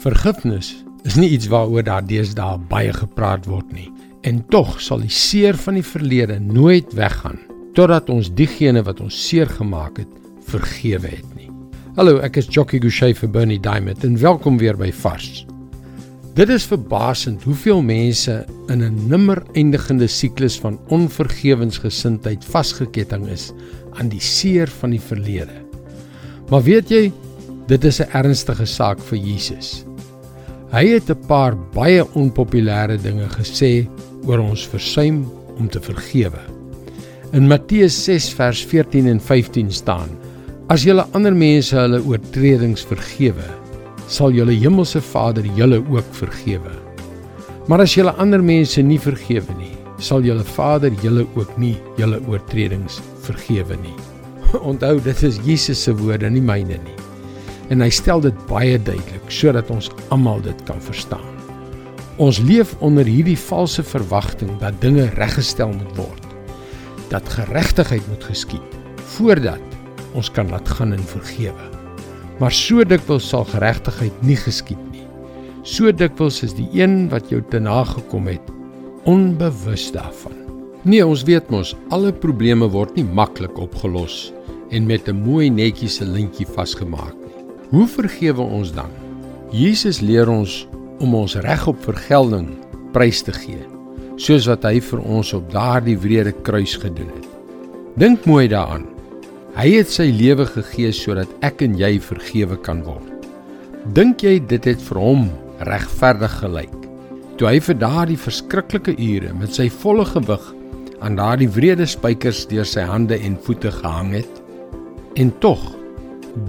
Vergifnis is nie iets waaroor daar deesdae baie gepraat word nie. En tog sal die seer van die verlede nooit weggaan totdat ons diegene wat ons seer gemaak het, vergewe het nie. Hallo, ek is Jockey Gouchee vir Bernie Diamond en welkom weer by Vars. Dit is verbasend hoeveel mense in 'n nimmer eindigende siklus van onvergewensgesindheid vasgeketting is aan die seer van die verlede. Maar weet jy, dit is 'n ernstige saak vir Jesus. Hy het 'n paar baie onpopulêre dinge gesê oor ons versuim om te vergewe. In Matteus 6 vers 14 en 15 staan: As julle ander mense hulle oortredings vergewe, sal julle hemelse Vader julle ook vergewe. Maar as julle ander mense nie vergewe nie, sal julle Vader julle ook nie julle oortredings vergewe nie. Onthou, dit is Jesus se woorde, nie myne nie en hy stel dit baie duidelik sodat ons almal dit kan verstaan. Ons leef onder hierdie valse verwagting dat dinge reggestel moet word. Dat geregtigheid moet geskied voordat ons kan laat gaan en vergewe. Maar so dikwels sal geregtigheid nie geskied nie. So dikwels is die een wat jou te nagekom het onbewus daarvan. Nee, ons weet mos alle probleme word nie maklik opgelos en met 'n mooi netjiese lintjie vasgemaak Hoe vergewe ons dan? Jesus leer ons om ons reg op vergelding prys te gee, soos wat hy vir ons op daardie wrede kruis gedoen het. Dink mooi daaraan. Hy het sy lewe gegee sodat ek en jy vergewe kan word. Dink jy dit het vir hom regverdig gelyk? Toe hy vir daardie verskriklike ure met sy volle gewig aan daardie wrede spykers deur sy hande en voete gehang het en tog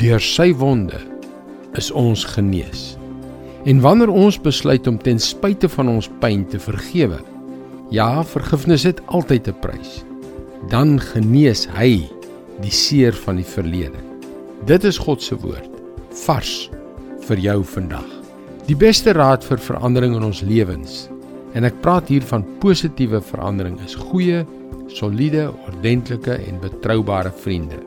deur sy wonde is ons genees. En wanneer ons besluit om ten spyte van ons pyn te vergewe, ja, vergifnis het altyd 'n prys. Dan genees hy die seer van die verlede. Dit is God se woord, vars vir jou vandag. Die beste raad vir verandering in ons lewens, en ek praat hier van positiewe verandering, is goeie, soliede, ordentlike en betroubare vriende.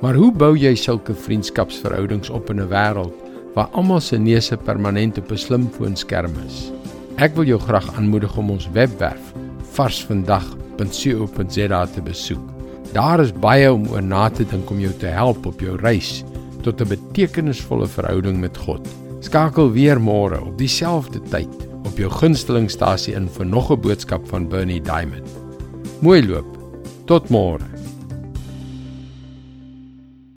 Maar hoe bou jy sulke vriendskapsverhoudings op in 'n wêreld waar almal se neuse permanent op 'n slimfoonskerm is. Ek wil jou graag aanmoedig om ons webwerf varsvandag.co.za te besoek. Daar is baie om oor na te dink om jou te help op jou reis tot 'n betekenisvolle verhouding met God. Skakel weer môre op dieselfde tyd op jou gunstelingstasie in vir nog 'n boodskap van Bernie Diamond. Mooi loop. Tot môre.